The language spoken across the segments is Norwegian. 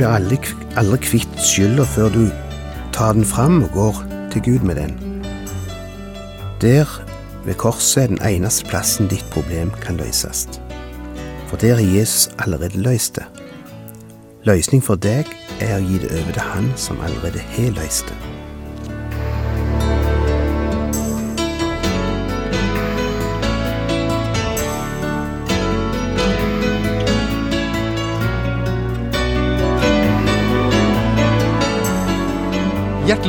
blir aldri, aldri kvitt skylda før du tar den fram og går til Gud med den. Der ved korset er den eneste plassen ditt problem kan løses. For der har Jesus allerede løst det. Løsning for deg er å gi det over til Han som allerede har løst det.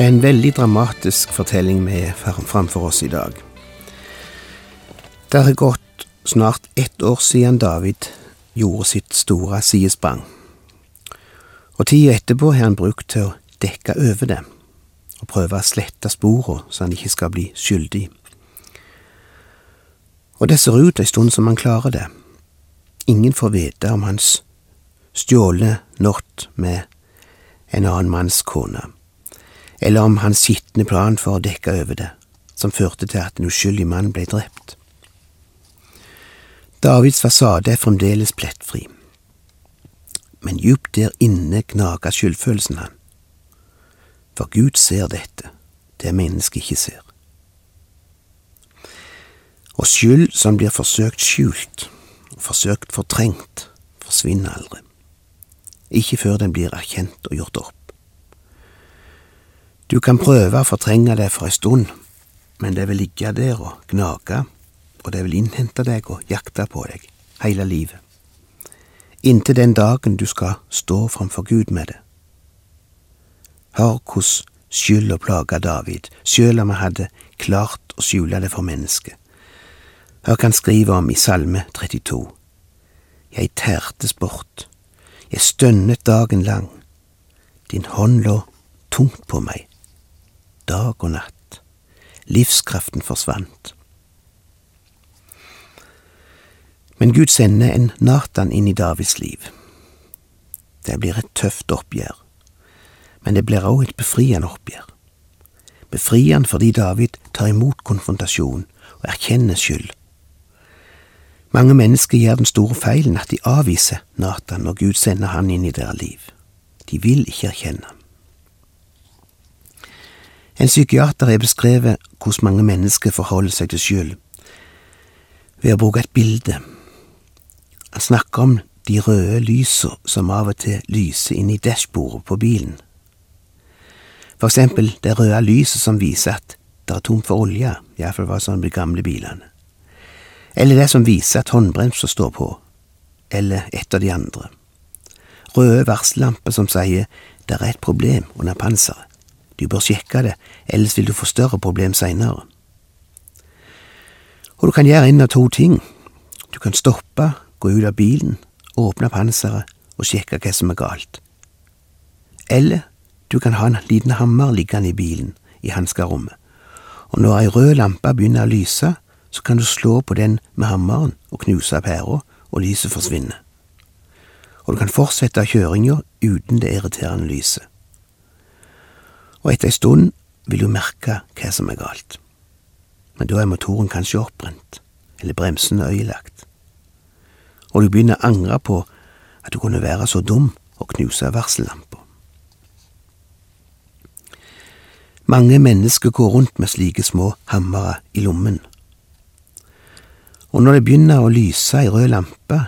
Det er en veldig dramatisk fortelling vi har framfor oss i dag. Det har gått snart ett år siden David gjorde sitt store sidesprang, og tida etterpå har han brukt til å dekke over det og prøve å slette sporene så han ikke skal bli skyldig. Og det ser ut ei stund som han klarer det. Ingen får vite om hans stjålne natt med en annen manns kone eller om hans skitne plan for å dekke over det, som førte til at en uskyldig mann ble drept. Davids fasade er fremdeles plettfri, men djupt der inne gnager skyldfølelsen han. For Gud ser dette, det mennesket ikke ser. Og skyld som blir forsøkt skjult og forsøkt fortrengt, forsvinner aldri. Ikke før den blir erkjent og gjort opp. Du kan prøve å fortrenge det for ei stund, men det vil ligge der og gnage, og det vil innhente deg og jakte på deg hele livet. Inntil den dagen du skal stå framfor Gud med det. Hør hvordan skyld og plaga David, sjøl om han hadde klart å skjule det for mennesket. Hør hva han skriver om i Salme 32. Jeg tærtes bort, jeg stønnet dagen lang, din hånd lå tungt på meg dag og natt. Livskraften forsvant. Men Gud sender en Natan inn i Davids liv. Det blir et tøft oppgjør, men det blir også et befriende oppgjør. Befriende fordi David tar imot konfrontasjon og erkjenner skyld. Mange mennesker gjør den store feilen at de avviser Natan når Gud sender han inn i deres liv. De vil ikke erkjenne ham. En psykiater har beskrevet hvordan mange mennesker forholder seg til skyld ved å bruke et bilde. Han snakker om de røde lysene som av og til lyser inn i dashbordet på bilen. For eksempel det røde lyset som viser at det er tomt for olje, iallfall var det sånn med de gamle bilene. Eller det som viser at håndbremsa står på, eller et av de andre. Røde varsellamper som sier det er et problem under panseret. Du bør sjekke det, ellers vil du få større problem seinere. Og du kan gjøre en av to ting. Du kan stoppe, gå ut av bilen, åpne panseret og sjekke hva som er galt. Eller du kan ha en liten hammer liggende i bilen, i hanskerommet, og når ei rød lampe begynner å lyse, så kan du slå på den med hammeren og knuse pæra, og lyset forsvinner. Og du kan fortsette kjøringa uten det irriterende lyset og etter ei stund vil du merke hva som er galt. Men da er motoren kanskje oppbrent, eller bremsene øyelagt, og du begynner å angre på at du kunne være så dum og knuse varsellampa. Mange mennesker går rundt med slike små hammere i lommen, og når det begynner å lyse ei rød lampe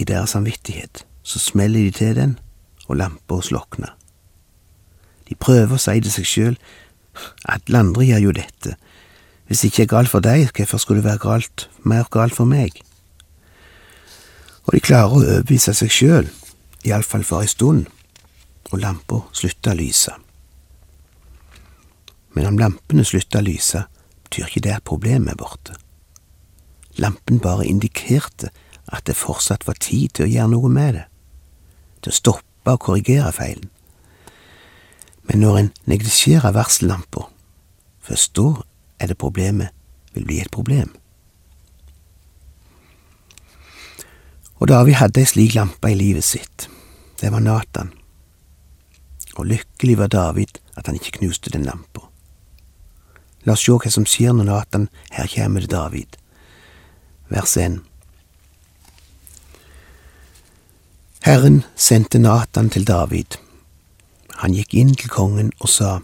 i deres samvittighet, så smeller de til den, og lampa slokner. De prøver å si det seg sjøl at andre gjør jo dette. Hvis det ikke er galt for deg, hvorfor skulle det være galt, mer galt for meg? Og de klarer å overbevise seg sjøl, iallfall for ei stund, og lampa slutter å lyse. Men om lampene slutter å lyse, betyr ikke det at problemet er borte. Lampen bare indikerte at det fortsatt var tid til å gjøre noe med det, til å stoppe og korrigere feilen. Men når en neglisjerer varsellampa, først da er det problemet vil bli et problem. Og David hadde ei slik lampe i livet sitt. Det var Natan. Og lykkelig var David at han ikke knuste den lampa. La oss sjå hva som skjer når Natan her kjem til David. Vers 1. Herren sendte Natan til David. Han gikk inn til kongen og sa,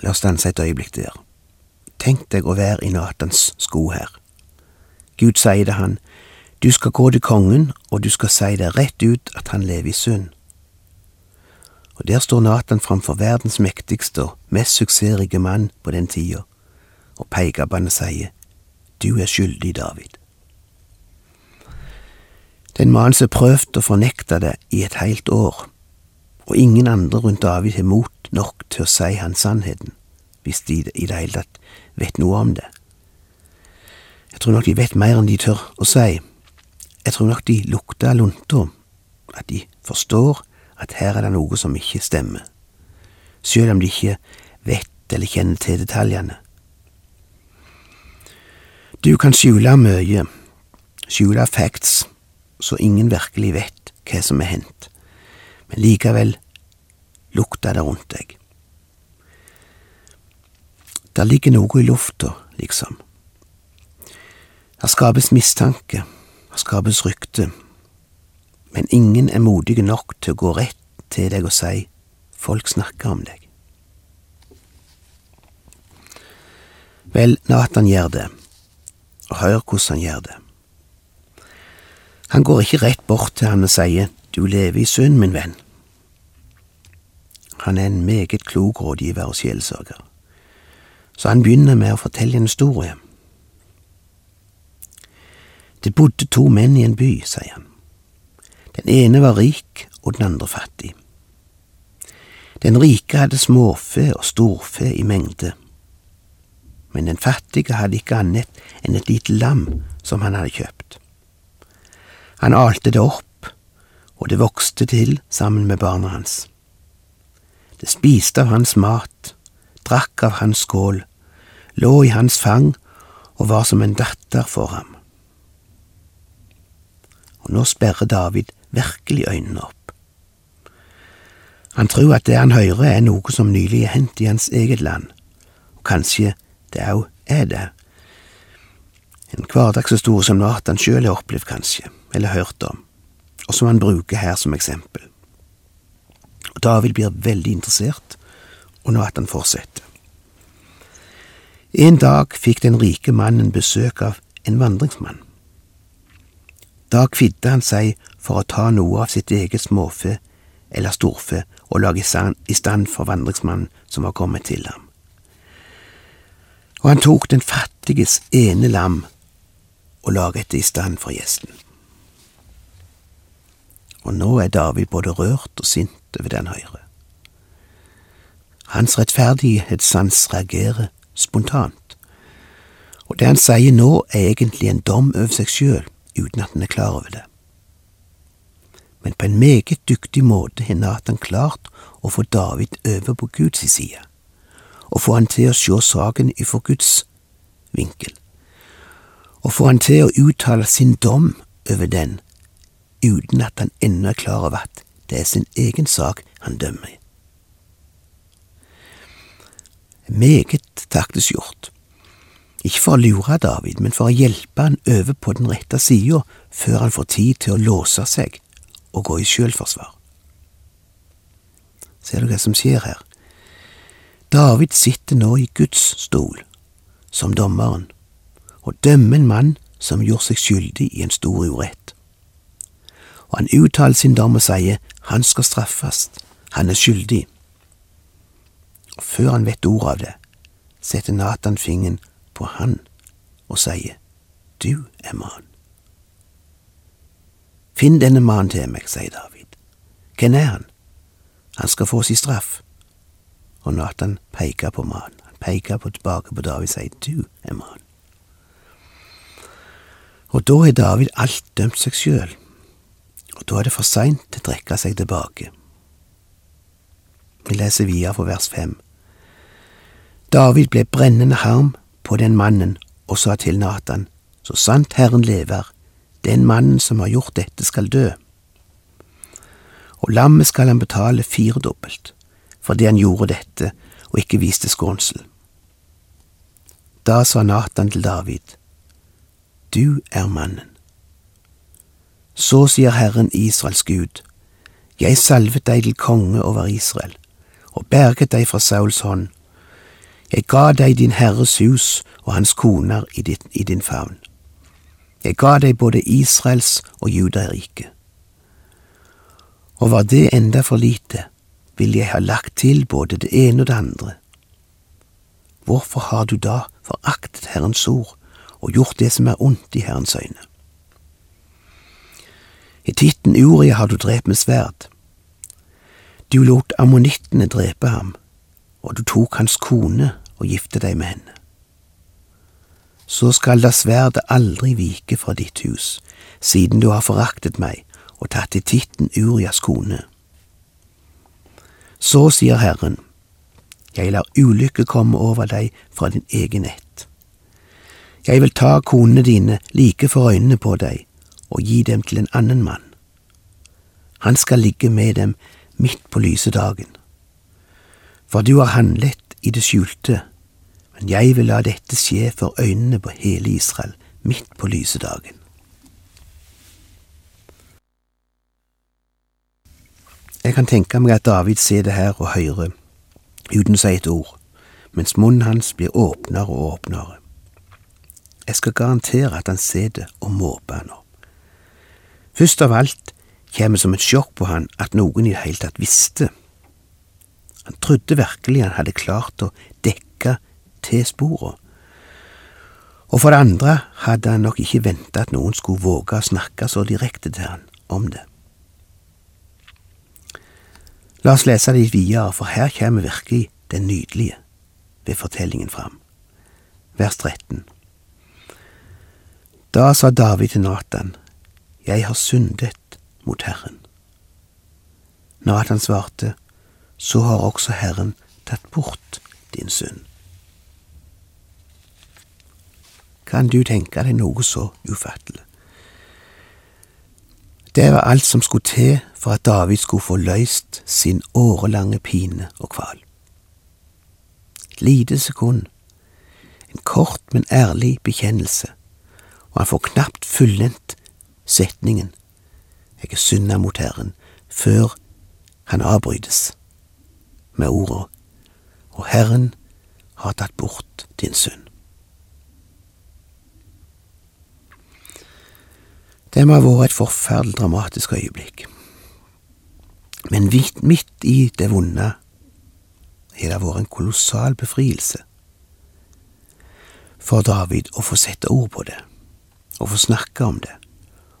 La oss stanse et øyeblikk der. Tenk deg å være i Natans sko her. Gud sier til han, du skal gå til kongen, og du skal si det rett ut at han lever i synd. Og der står Natan framfor verdens mektigste og mest suksessrike mann på den tida, og peker sier, Du er skyldig, David. Den mannen som prøvd å fornekte det i et helt år, og ingen andre rundt David har mot nok til å si han sannheten, hvis de i det hele tatt vet noe om det. Jeg tror nok de vet mer enn de tør å si. Jeg tror nok de lukter lunta, at de forstår at her er det noe som ikke stemmer, selv om de ikke vet eller kjenner til detaljene. Du kan skjule mye, skjule facts, så ingen virkelig vet hva som er hendt, men likevel lukter det rundt deg. Der ligger noe i lufta, liksom. Her skapes mistanke skapes rykte, men ingen er modige nok til å gå rett til deg og si folk snakker om deg. Vel, Nathan gjør det, og hør hvordan han gjør det. Han går ikke rett bort til han og sier du lever i synd, min venn. Han er en meget klok rådgiver og sjelesørger, så han begynner med å fortelle en historie. Det bodde to menn i en by, sier han. Den ene var rik og den andre fattig. Den rike hadde småfe og storfe i mengde, men den fattige hadde ikke annet enn et lite lam som han hadde kjøpt. Han alte det opp, og det vokste til sammen med barna hans. Det spiste av hans mat, drakk av hans skål, lå i hans fang og var som en datter for ham og nå sperrer David virkelig øynene opp. Han tror at det han hører er noe som nylig er hendt i hans eget land, og kanskje det òg er det. En hverdagshistorie som Nathan sjøl har opplevd, kanskje, eller hørt om, og som han bruker her som eksempel. David blir veldig interessert, og nå at han fortsetter. En dag fikk den rike mannen besøk av en vandringsmann. Da kvidde han seg for å ta noe av sitt eget småfe eller storfe og lage i stand for vandringsmannen som var kommet til ham. Og han tok den fattiges ene lam og laget det i stand for gjesten. Og nå er David både rørt og sint over den høyre. Hans rettferdighetssans reagerer spontant, og det han sier nå er egentlig en dom over seg sjøl uten at han er klar over det. Men på en meget dyktig måte har Nathan klart å få David over på Guds side, og få han til å se saken ifra Guds vinkel, og få han til å uttale sin dom over den, uten at han ennå er klar over at det er sin egen sak han dømmer i. Meget taktisk gjort. Ikke for å lure David, men for å hjelpe han over på den rette sida før han får tid til å låse seg og gå i sjølforsvar. Ser du hva som skjer her? David sitter nå i Guds stol, som dommeren, og dømmer en mann som gjorde seg skyldig i en stor urett. Og han uttaler sin dom og sier han skal straffes, han er skyldig. Og før han vet ordet av det, setter Nathan fingeren på han og sier, Du er mann. Finn denne mannen til meg, sier David. Hvem er han? Han skal få sin straff. Og Nathan peker på mannen. Han peker på tilbake på David og sier, Du er mannen. Og da har David alt dømt seg sjøl. Og da er det for seint å trekke seg tilbake. Vi leser videre fra vers fem. David ble brennende harm på den mannen og sa til Natan, så sant Herren lever, den mannen som har gjort dette skal dø. Og lammet skal han betale firedobbelt, fordi han gjorde dette og ikke viste skånsel. Da sa Natan til David, Du er mannen. Så sier Herren Israels Gud, Jeg salvet deg til konge over Israel, og berget deg fra Sauls hånd. Jeg ga deg din Herres hus og hans koner i din, i din favn. Jeg ga deg både Israels og Judariket. Og var det enda for lite, ville jeg ha lagt til både det ene og det andre. Hvorfor har du da foraktet Herrens ord og gjort det som er ondt i Herrens øyne? I titten Uria har du drept med sverd. Du lot ammonittene drepe ham, og du tok hans kone og gifte deg med henne. Så skal da sverdet aldri vike fra ditt hus, siden du har foraktet meg og tatt i titten Urias kone. Så sier Herren, jeg lar ulykke komme over deg fra din egen ett. Jeg vil ta konene dine like for øynene på deg og gi dem til en annen mann. Han skal ligge med dem midt på lyse dagen. For du har handlet i det skjulte, men jeg vil la dette skje for øynene på hele Israel midt på lyse dagen. Jeg kan tenke meg at David ser det her og hører, uten å si et ord, mens munnen hans blir åpnere og åpnere. Jeg skal garantere at han ser det og måper nå. Først av alt kommer som et sjokk på han at noen i det hele tatt visste. Han trodde virkelig han hadde klart å dekke til sporene. Og for det andre hadde han nok ikke venta at noen skulle våge å snakke så direkte til han om det. La oss lese litt videre, for her kommer virkelig det nydelige ved fortellingen fram. Vers 13. Da sa David til Natan, Jeg har syndet mot Herren. Natan svarte, Så har også Herren tatt bort din synd. Kan du tenke deg noe så ufattelig? Det var alt som skulle til for at David skulle få løst sin årelange pine og kval. Et lite sekund, en kort, men ærlig bekjennelse, og han får knapt fullendt setningen Jeg er synda mot Herren, før han avbrytes med ordet Og Herren har tatt bort din synd. Det må ha vært et forferdelig dramatisk øyeblikk. Men midt i det vonde har det vært en kolossal befrielse for David å få sette ord på det, å få snakke om det,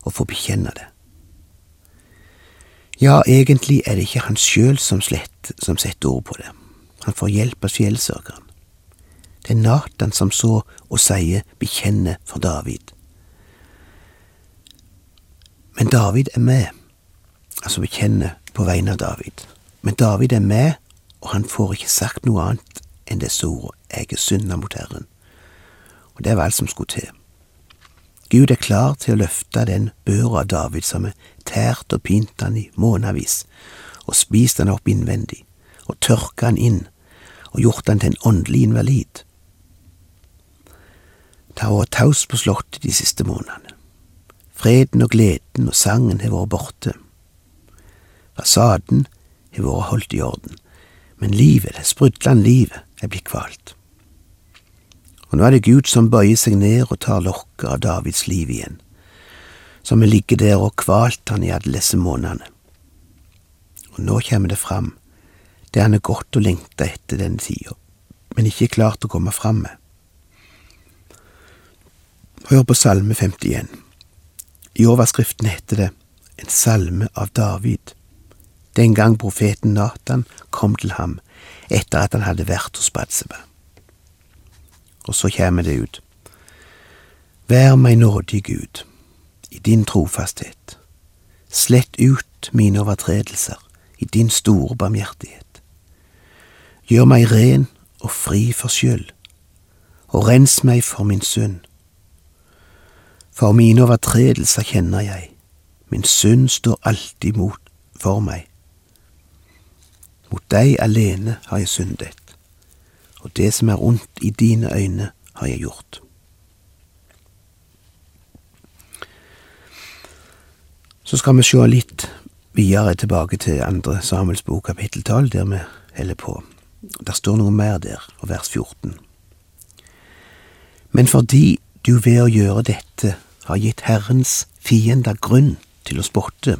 å få bekjenne det. Ja, egentlig er det ikke han sjøl som, slett, som setter ord på det, han får hjelp av sjelsørgeren. Det er Natan som så å sier bekjenner for David. Men David er med, altså bekjenner på vegne av David. Men David er med, og han får ikke sagt noe annet enn disse ordene, jeg er synda mot Herren. Og det var alt som skulle til. Gud er klar til å løfte den børa av David som er tært og pint han i månedsvis, og spist han opp innvendig, og tørka han inn, og gjort han til en åndelig invalid. Det har vært taus på slottet de siste månedene. Freden og gleden og sangen har vært borte. Fasaden har vært holdt i orden, men livet, det sprudlende livet, er blitt kvalt. Og nå er det Gud som bøyer seg ned og tar lokket av Davids liv igjen, som har ligget der og kvalt han i alle disse månedene. Og nå kommer det fram, det han har gått og lengta etter denne tida, men ikke klart å komme fram med. Hør på Salme 51. I overskriften heter det En salme av David, den gang profeten Natan kom til ham etter at han hadde vært hos Batseba. Og så kommer det ut. Vær meg nådig, Gud, i din trofasthet. slett ut mine overtredelser i din store barmhjertighet. Gjør meg ren og fri for skyld, og rens meg for min synd. For mine overtredelser kjenner jeg, min synd står alltid mot for meg. Mot deg alene har jeg syndet, og det som er ondt i dine øyne har jeg gjort. Så skal vi se litt videre tilbake til andre Samuels bok kapittel tolv, der vi holder på. Der står noe mer der, og vers 14. Men fordi du ved å gjøre dette har gitt Herrens fiender grunn til å spotte,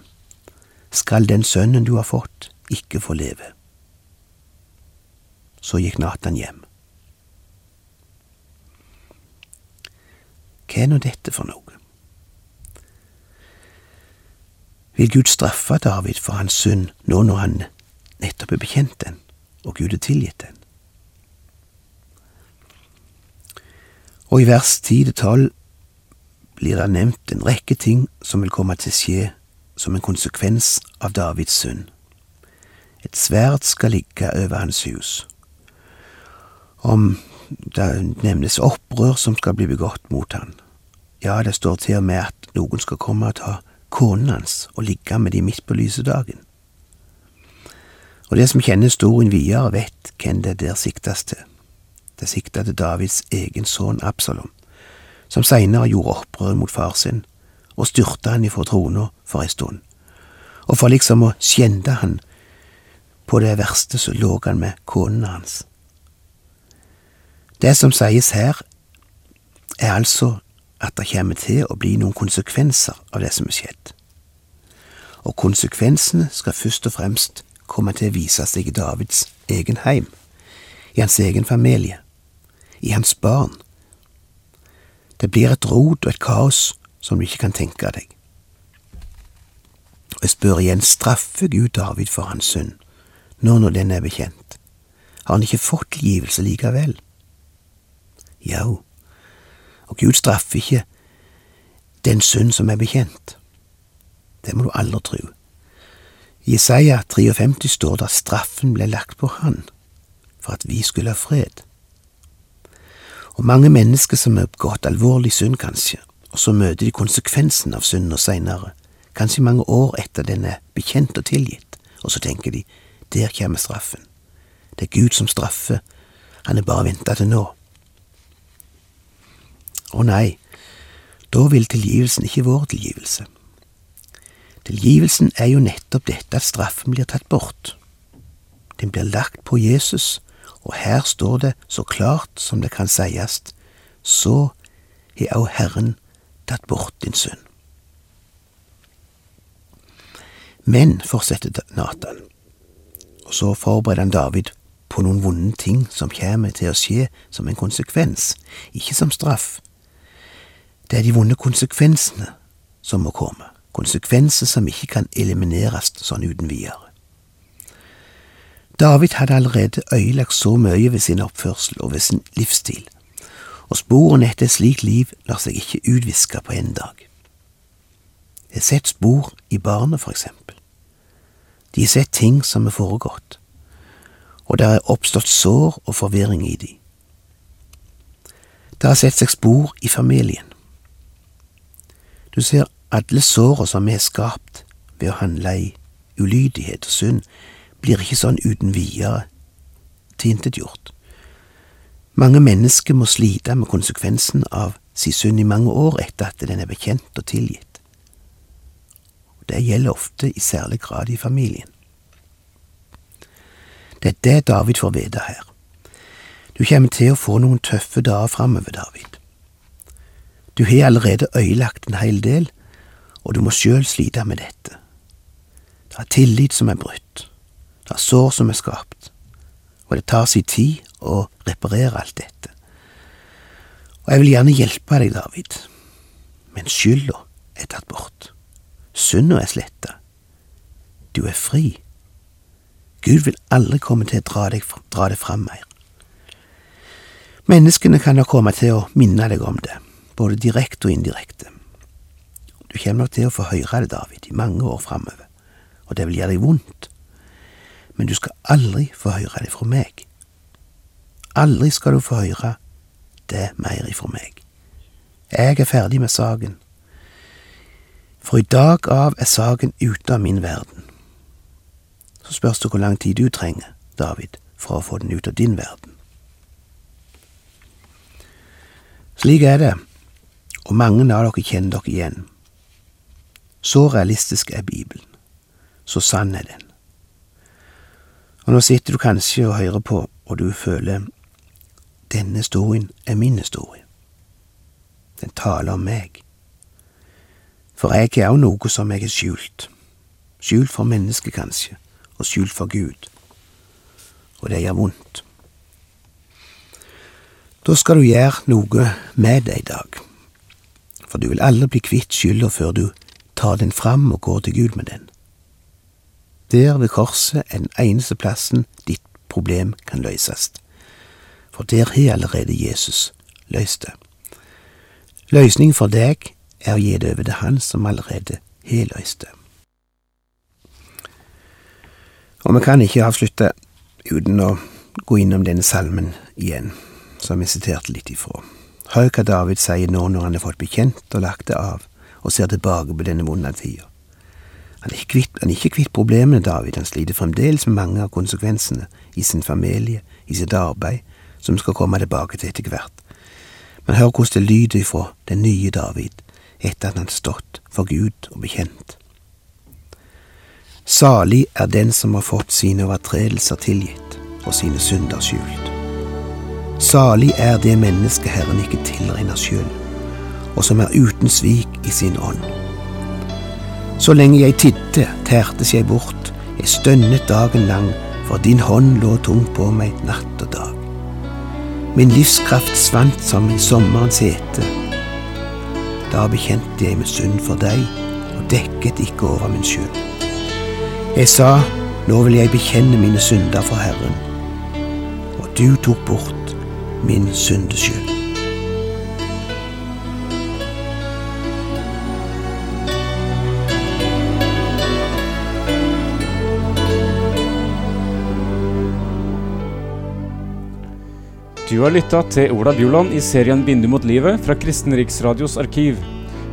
skal den sønnen du har fått, ikke få leve. Så gikk Natan hjem. Hva er nå dette for noe? Vil Gud straffe David for hans synd nå når han nettopp er bekjent den, og Gud er tilgitt den? Og i vers 10-12 blir det nevnt en rekke ting som vil komme til å skje som en konsekvens av Davids synd. Et sverd skal ligge over hans hus. Om det nevnes opprør som skal bli begått mot han. Ja, det står til og med at noen skal komme og ta konen hans og ligge med de midt på lyse dagen. Og det som kjenner historien videre, vet hvem det der siktes til. Det sikta til Davids egen sønn Absalom, som seinere gjorde opprør mot far sin og styrta han ifra trona for ei stund, og for liksom å skjende han på det verste så lå han med konen hans. Det som sies her, er altså at det kommer til å bli noen konsekvenser av det som er skjedd. Og konsekvensene skal først og fremst komme til å vise seg i Davids egen heim, i hans egen familie, i hans barn. Det blir et rot og et kaos som du ikke kan tenke deg. Og jeg spør igjen, straffer Gud David for hans synd, nå når den er bekjent? Har han ikke fått tilgivelse likevel? Jau, og Gud straffer ikke den synd som er bekjent. Det må du aldri tro. I Isaiah 53 står det at straffen ble lagt på Han for at vi skulle ha fred. Og mange mennesker som har begått alvorlig synd, kanskje, og så møter de konsekvensen av synden seinere, kanskje mange år etter den er bekjent og tilgitt, og så tenker de, der kommer straffen. Det er Gud som straffer, han er bare venta til nå. Å nei, da vil tilgivelsen ikke vår tilgivelse. Tilgivelsen er jo nettopp dette at straffen blir tatt bort. Den blir lagt på Jesus, og her står det så klart som det kan sies, så har òg Herren tatt bort din synd. Men, fortsetter Nathan, og så forbereder han David på noen vonde ting som kommer til å skje som en konsekvens, ikke som straff. Det er de vonde konsekvensene som må komme, konsekvenser som ikke kan elimineres sånn uten videre. David hadde allerede øyelagt så mye ved sin oppførsel og ved sin livsstil, og sporene etter et slikt liv lar seg ikke utviske på en dag. Jeg har sett spor i barnet, for eksempel. De har sett ting som har foregått, og det er oppstått sår og forvirring i de. Det har sett seg spor i familien. Du ser alle såra som har skapt ved å handle i ulydighet og synd, blir ikke sånn uten videre tilintetgjort. Mange mennesker må slite med konsekvensen av sin synd i mange år etter at den er bekjent og tilgitt. Det gjelder ofte i særlig grad i familien. Dette er David får vite her. Du kommer til å få noen tøffe dager framover, David. Du har allerede øyelagt en hel del, og du må sjøl slite med dette. Det er tillit som er brutt, det er sår som er skapt, og det tar sin tid å reparere alt dette. Og jeg vil gjerne hjelpe deg, David, men skylda er tatt bort. Synda er sletta. Du er fri. Gud vil aldri komme til å dra deg, dra det fram mer. Menneskene kan da komme til å minne deg om det både direkte og indirekte. Du kommer nok til å få høre det, David, i mange år framover, og det vil gjøre deg vondt. Men du skal aldri få høre det fra meg. Aldri skal du få høre det mer ifra meg. Jeg er ferdig med saken. For i dag av er saken ute av min verden. Så spørs det hvor lang tid du trenger, David, for å få den ut av din verden. Slik er det, og mange av dere kjenner dere igjen. Så realistisk er Bibelen. Så sann er den. Og nå sitter du kanskje og hører på, og du føler denne historien er min historie. Den taler om meg. For jeg er òg noe som jeg er skjult. Skjult for mennesket, kanskje, og skjult for Gud. Og det gjør vondt. Da skal du gjøre noe med det i dag. For du vil aldri bli kvitt skylda før du tar den fram og går til Gud med den. Der ved korset er den eneste plassen ditt problem kan løses. For der har allerede Jesus løst det. Løsningen for deg er å gi det over til Han som allerede har løst det. Og vi kan ikke avslutte uten å gå innom denne salmen igjen, som jeg siterte litt ifra. Hør hva David sier nå når han har fått bekjent og lagt det av, og ser tilbake på denne vonde tida. Han er han er ikke kvitt problemene, David, han sliter fremdeles med mange av konsekvensene i sin familie, i sitt arbeid, som skal komme tilbake til etter hvert. Men hør hvordan det lyder ifra den nye David, etter at han har stått for Gud og bekjent. Salig er den som har fått sine overtredelser tilgitt og sine synder skjult. Salig er det mennesket Herren ikke tilregner skyld, og som er uten svik i sin ånd. Så lenge jeg tidde, tærtes jeg bort, jeg stønnet dagen lang, for din hånd lå tungt på meg natt og dag. Min livskraft svant som i sommerens hete. Da bekjente jeg med synd for deg, og dekket ikke over min skyld. Jeg sa, nå vil jeg bekjenne mine synder for Herren, og du tok bort min syndeskyld. Du har lytta til Ola Bjoland i serien 'Bindu mot livet fra Kristen Riksradios arkiv.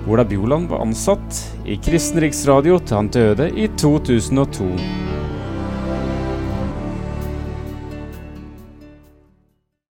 Ola Bjoland var ansatt i Kristen Riksradio til han døde i 2002.